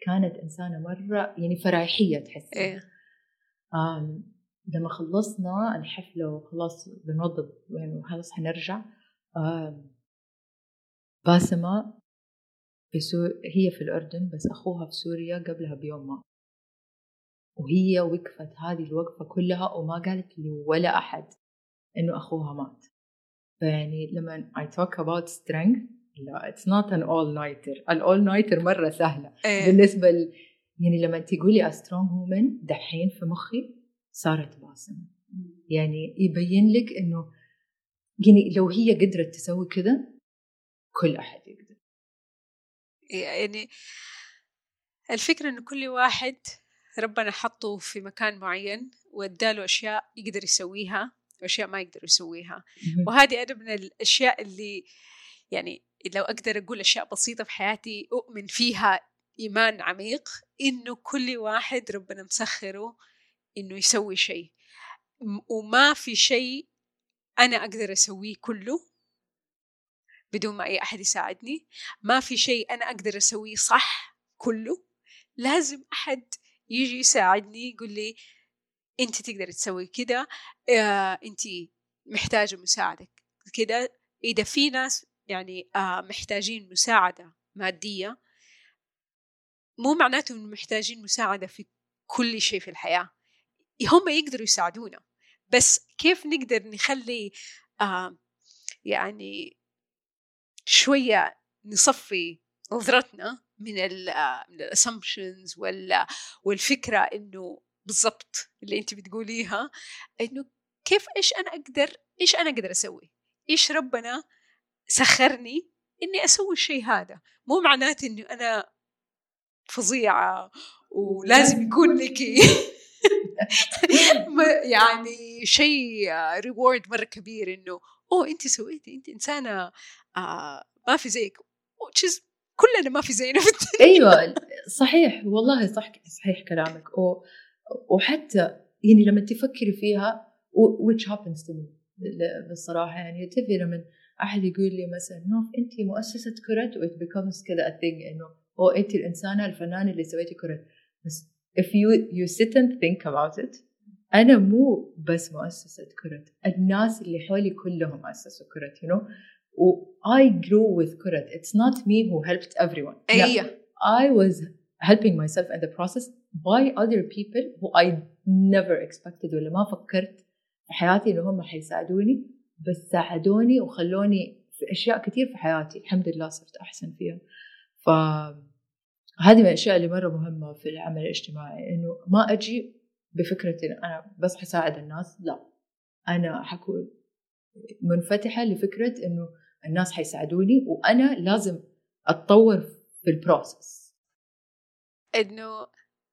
كانت إنسانة مرة يعني فرايحيه تحس إيه. لما خلصنا الحفلة وخلاص بنوضب يعني خلاص حنرجع باسمة هي في الأردن بس أخوها في سوريا قبلها بيوم مات وهي وقفت هذه الوقفة كلها وما قالت لي ولا أحد إنه أخوها مات. فيعني لما I talk about strength لا it's not an all nighter ال all nighter مرة سهلة. إيه. بالنسبة ل... يعني لما تقولي a strong woman دحين في مخي صارت باسمة يعني يبين لك إنه يعني لو هي قدرت تسوي كذا كل أحد يقدر. يعني الفكرة إنه كل واحد ربنا حطه في مكان معين واداله أشياء يقدر يسويها وأشياء ما يقدر يسويها. وهذه أنا من الأشياء اللي يعني لو أقدر أقول أشياء بسيطة في حياتي أؤمن فيها إيمان عميق إنه كل واحد ربنا مسخره إنه يسوي شيء. وما في شيء أنا أقدر أسويه كله بدون ما أي أحد يساعدني. ما في شيء أنا أقدر أسويه صح كله. لازم أحد يجي يساعدني يقول لي أنت تقدر تسوي كده آه أنت محتاجة مساعدة كده. إذا في ناس يعني آه محتاجين مساعدة مادية مو معناته إنه محتاجين مساعدة في كل شيء في الحياة. هم يقدروا يساعدونا. بس كيف نقدر نخلي آه يعني شوية نصفي نظرتنا من الاسامبشنز والفكرة إنه بالضبط اللي انت بتقوليها إنه كيف إيش أنا أقدر إيش أنا أقدر أسوي؟ إيش ربنا سخرني إني أسوي الشيء هذا؟ مو معناته إنه أنا فظيعة ولازم يكون لك [LAUGHS] يعني شيء reward مرة كبير إنه أوه انت سويتي انت إنسانة آه ما في زيك كلنا ما في زينا في الدنيا. أيوه صحيح. والله صح صحيح كلامك. و... وحتى يعني لما تفكري فيها which happens to me بالصراحة يعني تبي لما أحد يقول لي مثلا نوف انت مؤسسة كرة؟ what becomes كذا a thing إنه أوه انت الإنسانة الفنانة اللي سويتي كرة. بس if you you sit and think about it أنا مو بس مؤسسة كرة الناس اللي حولي كلهم أسسوا كرة you know. I grew with كرة it's not me who helped everyone. أيه. I was helping myself in the process by other people who I never expected ولا ما فكرت في حياتي إنه هم حيساعدوني بس ساعدوني وخلوني في أشياء كثير في حياتي. الحمد لله صرت أحسن فيها ف هذه من الأشياء اللي مرة مهمة في العمل الاجتماعي إنه ما أجي بفكرة إن أنا بس حساعد الناس لا. أنا حكون منفتحة لفكرة إنه الناس حيساعدوني وأنا لازم أتطور في ال process إنه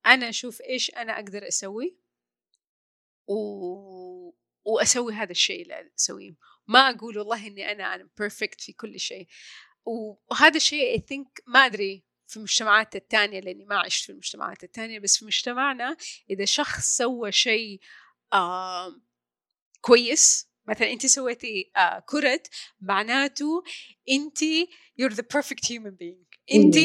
أنا أشوف إيش أنا أقدر أسوي و... وأسوي هذا الشيء اللي أسويه. ما أقول والله إني أنا أنا perfect في كل شيء. وهذا الشيء اي ثينك ما أدري في المجتمعات الثانية لأني ما عشت في المجتمعات الثانية بس في مجتمعنا إذا شخص سوى شيء آه كويس مثلا انت سويتي uh, كرة معناته انت you're the perfect human being. انت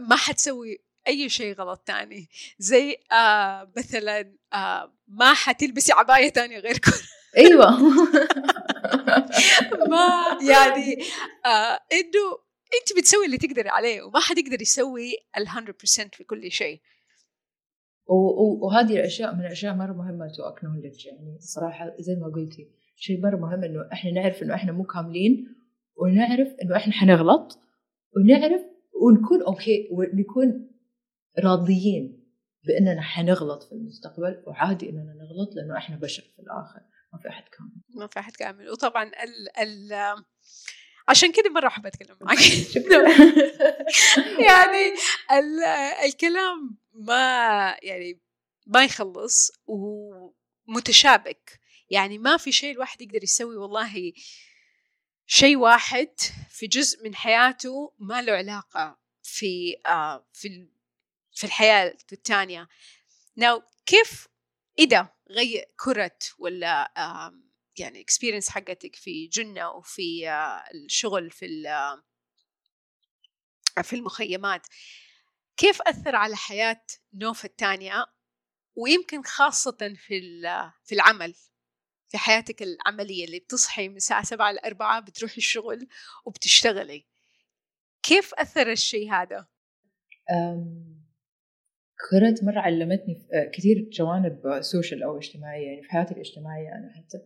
ما حتسوي أي شيء غلط تاني. زي uh, مثلا uh, ما حتلبسي عباية تانية غير كرة. أيوه. [LAUGHS] ما يعني uh, إنه انت بتسوي اللي تقدري عليه وما حد يقدر يسوي ال 100% في كل شيء. وهذه الأشياء من الأشياء مرة مهمة to acknowledge يعني. صراحة زي ما قلتي شيء مرة مهم إنه إحنا نعرف إنه إحنا مو كاملين ونعرف إنه إحنا حنغلط ونعرف ونكون okay ونكون راضيين بإننا حنغلط في المستقبل وعادي إننا نغلط لأنه إحنا بشر في الآخر ما في أحد كامل. ما في أحد كامل. وطبعا ال ال عشان كذا مرة أحب أتكلم. معك [LAUGHS] [LAUGHS] يعني ال الكلام ما يعني ما يخلص ومتشابك. يعني ما في شيء الواحد يقدر يسوي والله شيء واحد في جزء من حياته ما له علاقة في آه في في الحياة الثانية. ناو كيف إذا غير كرت ولا يعني اكسبيرينس حقتك في جنة وفي آه، الشغل في في المخيمات كيف أثر على حياة نوف الثانية؟ ويمكن خاصة في في العمل. في حياتك العملية اللي بتصحي من الساعة سبعة لأربعة بتروحي الشغل وبتشتغلي. كيف أثر الشيء هذا؟ كرت مرة علمتني آه، كثير جوانب سوشيال أو اجتماعية يعني في حياتي الاجتماعية أنا حتى.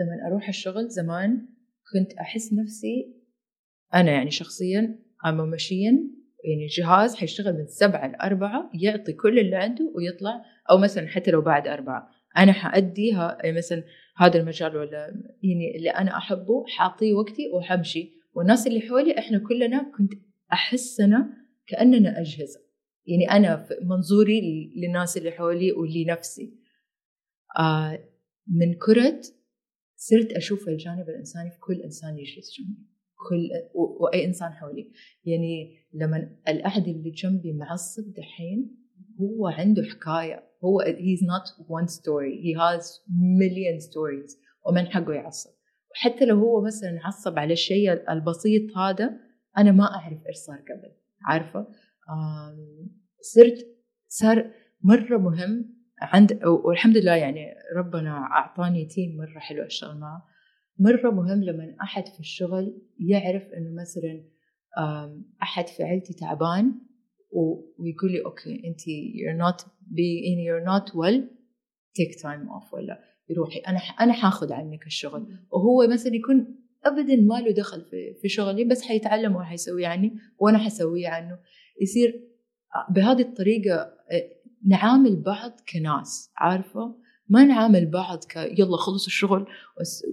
لما أروح الشغل زمان كنت أحس نفسي أنا يعني شخصيا أما ماشين يعني جهاز حيشتغل من سبعة لأربعة يعطي كل اللي عنده ويطلع أو مثلا حتى لو بعد أربعة. أنا حأديها يعني مثلا هذا المجال ولا يعني اللي أنا أحبه حأعطيه وقتي وحمشي. والناس اللي حولي إحنا كلنا كنت أحسنا كأننا أجهزة. يعني في منظوري للناس اللي حولي ولنفسي. آه من كرة صرت أشوف الجانب الإنساني في كل إنسان يجلس جنبي. كل وأي إنسان حولي. يعني لما الأحد اللي جنبي معصب دحين هو عنده حكاية. هو he's not one story. He has million stories. ومن حقه يعصب. وحتى لو هو مثلا عصب على الشيء البسيط هذا أنا ما أعرف إيش صار قبل. عارفة؟ صرت صار مرة مهم عند والحمد لله يعني ربنا أعطاني team مرة حلو اشتغل معه مرة مهم لما أحد في الشغل يعرف إنه مثلا أحد في عيلتي تعبان ويقول لي okay أنت you're not being you're not well take time off ولا يروحي أنا أنا حاخذ عنك الشغل. وهو مثلا يكون أبدا ما له دخل في, في شغلي بس حيتعلم وحيسويه عني وأنا حسويه عنه. يصير بهذه الطريقة نعامل بعض كناس عارفة؟ ما نعامل بعض ك يلا خلص الشغل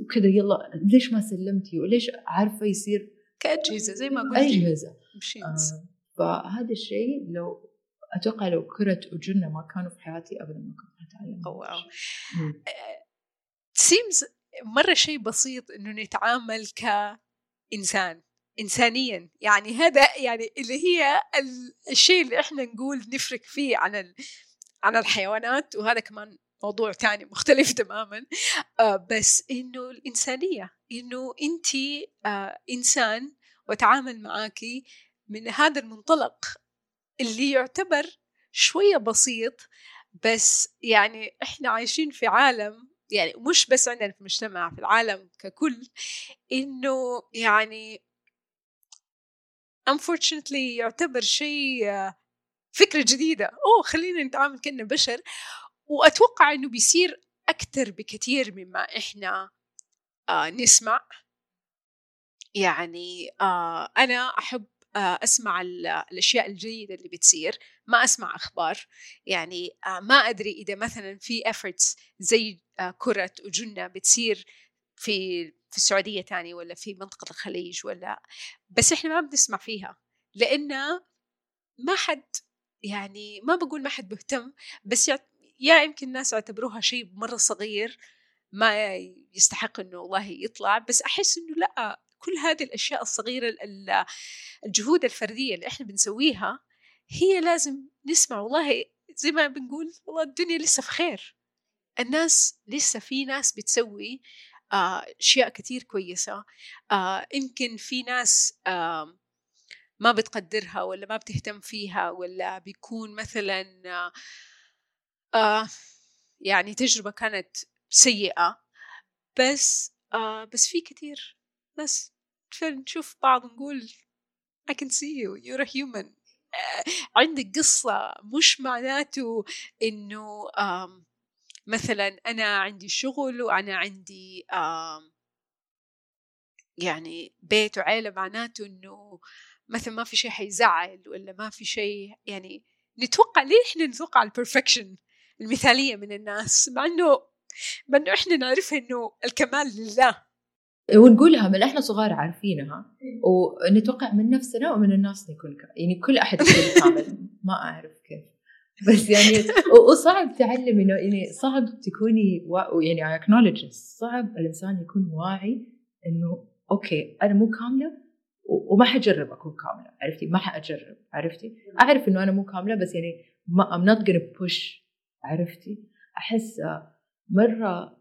وكذا يلا ليش ما سلمتي؟ وليش؟ عارفة يصير كأجهزة زي ما قلت أجهزة آه. فهذا الشيء لو أتوقع لو كرت وجنة ما كانوا في حياتي أبدا ما كنت أتعلم أو واو سيمز مرة شيء بسيط إنه نتعامل كإنسان إنسانيا. يعني هذا يعني اللي هي الشيء اللي إحنا نقول نفرق فيه عن عن الحيوانات. وهذا كمان موضوع تاني مختلف [LAUGHS] تماما. آه بس إنه الإنسانية إنه انت آه إنسان وتعامل معاكي من هذا المنطلق اللي يعتبر شوية بسيط بس يعني إحنا عايشين في عالم يعني مش بس عندنا في المجتمع في العالم ككل إنه يعني unfortunately يعتبر شيء فكرة جديدة. أوه خلينا نتعامل كأننا بشر. وأتوقع أنه بيصير أكثر بكثير مما إحنا آه نسمع. يعني آه أنا أحب آه أسمع الأشياء الجيدة اللي بتصير ما أسمع أخبار. يعني آه ما أدري إذا مثلا في efforts زي آه كرة وجنة بتصير في في السعودية تاني ولا في منطقة الخليج ولا بس إحنا ما بنسمع فيها. لأن ما حد يعني ما بقول ما حد مهتم بس يا يمكن الناس يعتبروها شيء مرة صغير ما يستحق إنه والله يطلع بس أحس إنه لأ كل هذه الأشياء الصغيرة الجهود الفردية اللي إحنا بنسويها هي لازم نسمع. والله زي ما بنقول والله الدنيا لسه في خير. الناس لسه في ناس بتسوي آه، أشياء كثير كويسة. آه، يمكن في ناس آه، ما بتقدرها ولا ما بتهتم فيها ولا بيكون مثلا آه يعني تجربة كانت سيئة. بس آه بس في كثير بس نشوف بعض نقول I can see you you're a human. آه عندك قصة مش معناته إنه مثلا أنا عندي شغل وأنا عندي يعني بيت وعيلة معناته إنه مثلا ما في شيء حيزعل ولا ما في شيء يعني نتوقع ليه إحنا نتوقع البرفكشن المثالية من الناس؟ مع إنه مع إنه إحنا نعرفها إنه الكمال لله. ونقولها من إحنا صغار عارفينها. ونتوقع من نفسنا ومن الناس نكون يعني كل أحد يكون كامل. ما أعرف كيف. بس يعني وصعب تعلم إنه يعني صعب تكوني و... يعني اكنولج صعب الإنسان يكون واعي إنه أوكي أنا مو كاملة وما حجرب أكون كاملة. عرفتي؟ ما حأجرب. عرفتي؟ أعرف إنه أنا مو كاملة بس يعني ما I'm not gonna push. عرفتي؟ أحس مرة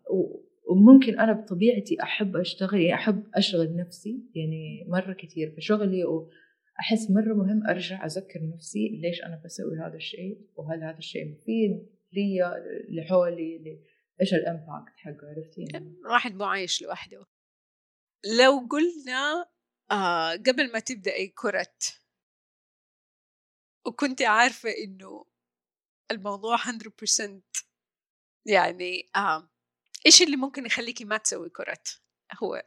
وممكن أنا بطبيعتي أحب أشتغل يعني أحب أشغل نفسي يعني مرة كثير في شغلي وأحس مرة مهم أرجع أذكر نفسي ليش أنا بسوي هذا الشيء وهل هذا الشيء مفيد لي لحولي إيش الإمباكت حقه عرفتي يعني؟ واحد مو عايش لوحده. لو قلنا آه قبل ما تبدأي كرة وكنت عارفة إنه الموضوع 100% يعني آه إيش اللي ممكن يخليكي ما تسوي كرة؟ هو.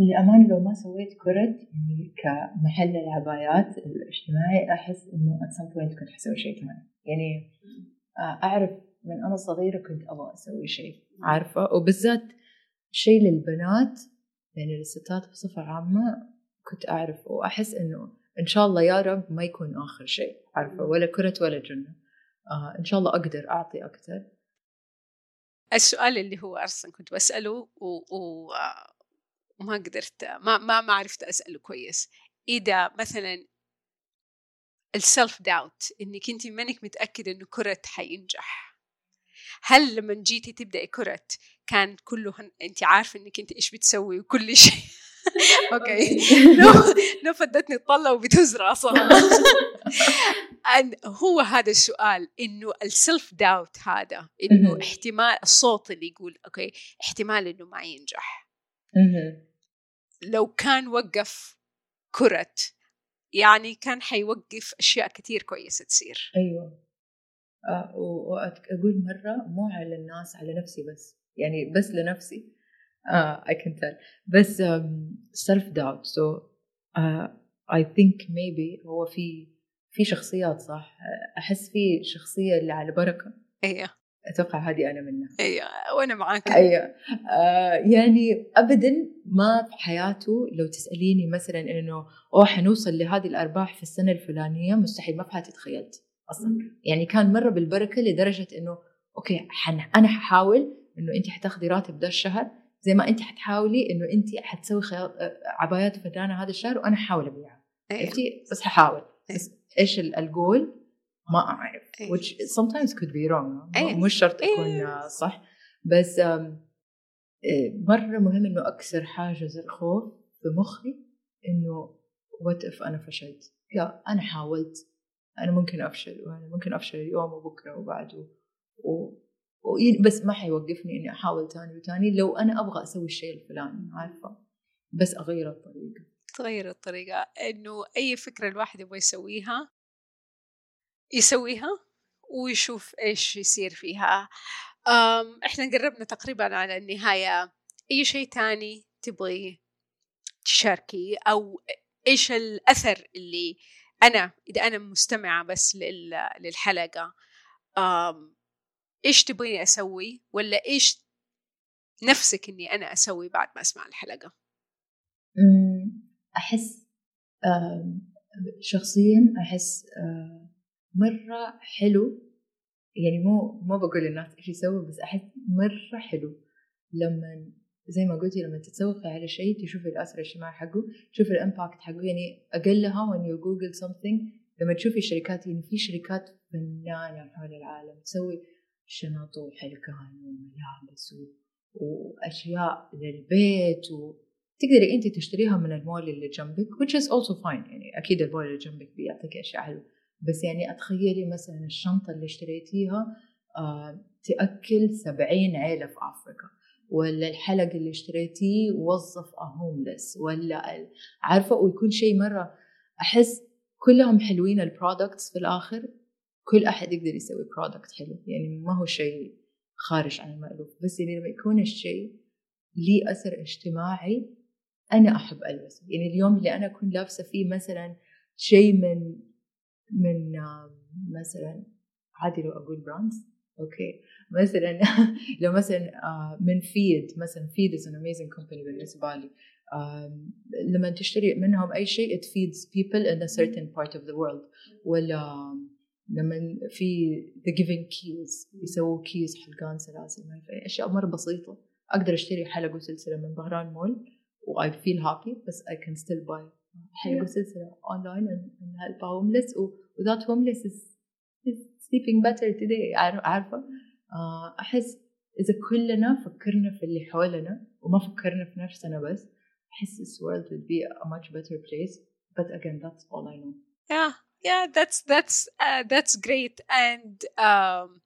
للأمانة لو ما سويت كرة يعني كمحل العبايات الاجتماعي أحس إنه at some point كنت حسوي شيء ثاني يعني آه، أعرف من أنا صغيرة كنت أبغى أسوي شيء عارفة؟ وبالذات شيء للبنات يعني للستات بصفة عامة كنت أعرف وأحس إنه إن شاء الله يا رب ما يكون آخر شيء عارفة؟ ولا كرة ولا جنة. آه إن شاء الله أقدر أعطي أكثر. السؤال اللي هو أصلا كنت بسأله و... و... وما قدرت ما ما ما عرفت أسأله كويس. إذا مثلا ال self doubt إنك أنت مانك متأكدة إنه كرة حينجح هل لما جيتي تبدأي كرة كان كله أنت عارفة إنك أنت إيش بتسوي وكل شيء؟ [LAUGHS] okay. [LAUGHS] لو لو فدتني الطلة وبتهز راسها [LAUGHS] هو هذا السؤال إنه ال self doubt هذا إنه احتمال الصوت اللي يقول okay احتمال إنه ما ينجح. لو كان وقف كرة يعني كان حيوقف أشياء كثير كويسة تصير. أيوه. آه واقول مرة مو على الناس على نفسي بس. يعني بس لنفسي. Uh, I can tell. بس self doubt so uh, I think maybe هو في في شخصيات صح؟ أحس في شخصية اللي على بركة. أيوه أتوقع هذه أنا منها. أيوه وأنا معاك. أيوه. آه يعني ابدا ما في حياته لو تسأليني مثلا إنه أوه حنوصل لهذه الأرباح في السنة الفلانية؟ مستحيل ما في حياتي تخيلت أصلا. يعني كان مرة بالبركة لدرجة إنه أوكي حن أنا ححاول إنه أنت حتاخذي راتب ده الشهر زي ما انت حتحاولي انه انت حتسوي خيار عبايات فنانه هذا الشهر وأنا حاول ابيعها أيوه. عرفتي بس ححاول أيوه. بس إيش الجول ما أعرف أيوه. which sometimes could be wrong أيوه. مش شرط يكون أيوه. صح بس مرة مهم إنه أكسر حاجز الخوف في مخي إنه وات اف أنا فشلت يا أنا حاولت أنا ممكن أفشل وأنا ممكن أفشل اليوم وبكرة وبعده و... بس ما حيوقفني إني أحاول تاني وتاني لو أنا أبغى أسوي الشيء الفلاني عارفة؟ بس أغير الطريقة. تغير الطريقة. إنه أي فكرة الواحد يبغى يسويها يسويها ويشوف إيش يصير فيها. إحنا قربنا تقريبا على النهاية. أي شيء تاني تبغي تشاركي؟ أو إيش الأثر اللي أنا إذا أنا مستمعة بس للحلقة؟ إيش تبغيني أسوي؟ ولا إيش نفسك إني أنا أسوي بعد ما أسمع الحلقة؟ أحس شخصيا أحس مرة حلو. يعني مو ما بقول للناس إيش يسووا بس أحس مرة حلو. لما زي ما قلتي لما تتسوقي على شيء تشوفي الأثر الاجتماعي حقه تشوفي الامباكت حقه. يعني أقلها when you google something. لما تشوفي شركات يعني في شركات فنانة حول العالم تسوي شنط وحلقان وملابس وأشياء للبيت وتقدري أنت تشتريها من المول اللي جنبك which is also fine. يعني أكيد المول اللي جنبك بيعطيك أشياء حلوة. بس يعني أتخيلي مثلا الشنطة اللي اشتريتيها آه تأكل سبعين عيله في افريقيا ولا الحلق اللي اشتريتيه وظف هوملس ولا عارفة ويكون شيء مرة أحس كلهم حلوين البرودكتس في الآخر. كل أحد يقدر يسوي product حلو. يعني ما هو شيء خارج عن المألوف. بس يعني لما يكون الشيء ليه أثر اجتماعي أنا أحب ألبسه. يعني اليوم اللي أنا أكون لابسة فيه مثلا شيء من من مثلا عادي لو أقول brands okay. مثلا [LAUGHS] لو مثلا آه، من FEED مثلا FEED is an amazing company بالنسبة لي لما تشتري منهم أي شيء it feeds people in a certain part of the world. ولا لما في The Giving Keys يسووا كيز حلقان سلاسل ما في أشياء مرة بسيطة. أقدر أشتري حلقة وسلسلة من ظهران مول و I feel happy بس I can still buy حلقة وسلسلة online and help homeless. و that homeless is sleeping better today عارف- عارفة؟ آه، أحس إذا كلنا فكرنا في اللي حولنا وما فكرنا في نفسنا بس أحس this world would be a much better place. But again that's all I know. Yeah. Yeah that's that's uh, that's great. And um,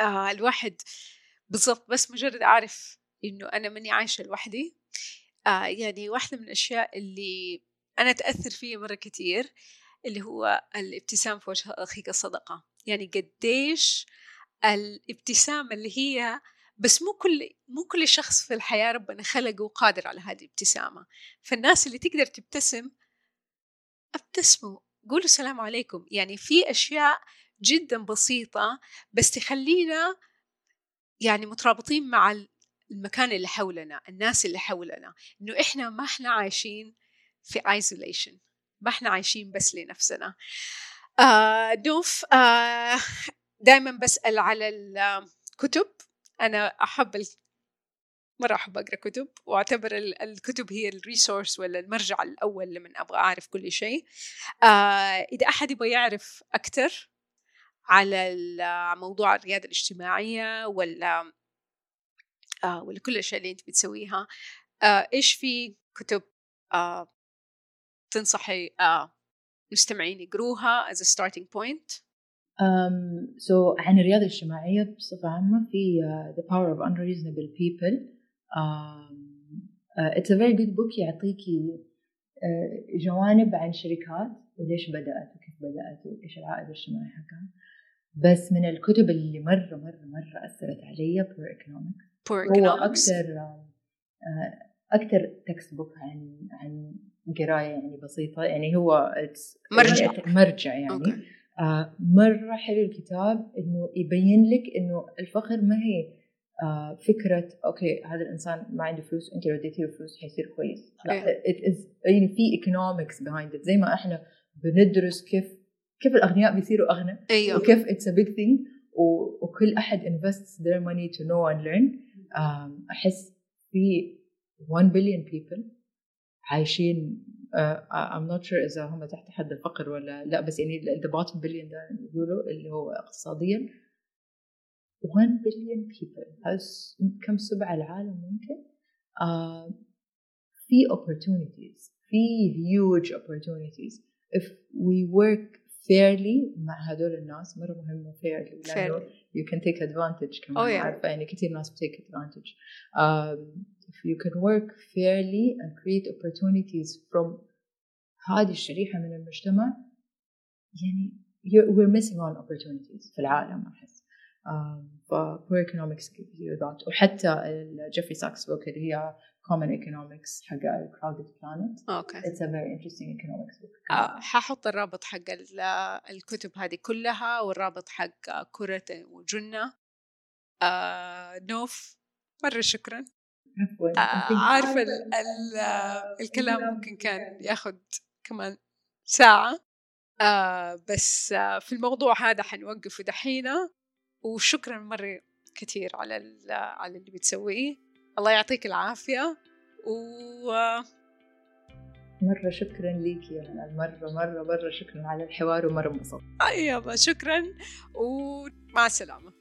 uh, الواحد بالضبط بس مجرد أعرف إنه أنا ماني عايشة لوحدي. آه يعني واحدة من الأشياء اللي أنا أتأثر فيها مرة كتير اللي هو الابتسام في وجه أخيك الصدقة. يعني قديش الابتسامة اللي هي بس مو كل مو كل شخص في الحياة ربنا خلقه قادر على هذه الابتسامة. فالناس اللي تقدر تبتسم أبتسموا قولوا السلام عليكم. يعني في أشياء جدا بسيطة بس تخلينا يعني مترابطين مع المكان اللي حولنا الناس اللي حولنا. إنه إحنا ما إحنا عايشين في isolation ما إحنا عايشين بس لنفسنا. آه نوف آه دائما بسأل على الكتب. أنا أحب. مرة أحب أقرأ كتب وأعتبر ال- الكتب هي الريسورس ولا المرجع الأول لمن أبغى أعرف كل شيء. آه إذا أحد يبغى يعرف أكثر على موضوع الريادة الاجتماعية ولا آه ولا كل الأشياء اللي أنت بتسويها آه إيش في كتب آه تنصحي آه مستمعين يقروها as a starting point Um, so عن الرياضة الاجتماعية بصفة عامة في uh, The Power of Unreasonable People. It's a very good book يعطيكي uh, جوانب عن شركات وليش بدأت وكيف بدأت وإيش العائد الاجتماعي حقها. بس من الكتب اللي مرة مرة مرة أثرت علي Economics. Poor هو أكثر آه، أكثر textbook عن عن قراية يعني بسيطة. يعني هو it's- مرجع. يعني مرجع يعني. okay. آه مرة حلو الكتاب إنه يبين لك إنه الفقر ما هي آه فكرة أوكي هذا الإنسان ما عنده فلوس أنت لو اديتي له فلوس حيصير كويس. لا إيه. يعني في economics behind it. زي ما إحنا بندرس كيف كيف الأغنياء بيصيروا أغنى أيوه. وكيف it's a big thing و- وكل أحد invests their money to know and learn. um, أحس في 1 billion people عايشين uh, I'm not sure إذا هم تحت حد الفقر ولا لا بس يعني the bottom billion ده يقولوا اللي هو اقتصاديا 1 billion people هذا كم سبعة العالم ممكن uh, في opportunities في huge opportunities if we work fairly مع هدول الناس مرة مهمة fairly لأنه Fairly. you can take advantage كمان Oh, yeah. عارفة يعني كثير ناس take advantage um, if you can work fairly and create opportunities from هذه الشريحة من المجتمع يعني you're, we're missing on opportunities في العالم أحس ف poor economics gives you that وحتى جيفري ساكس book اللي هي common economics حق أوكي. It's a very interesting economics book. آه، ححط الرابط حق ال- الكتب هذه كلها والرابط حق كرة وجنة. آه نوف مرة شكرا. آه عارفة ال ال الكلام ممكن كان. ياخد كمان ساعة. آه بس آه في الموضوع هذا حنوقفه دحينة. وشكرا مرة كثير على ال- على اللي بتسويه. الله يعطيك العافية. و آه، مرة شكرا ليك يا هلا مرة مرة مرة شكرا على الحوار ومرة انبسطت. يلا شكرا. ومع السلامة.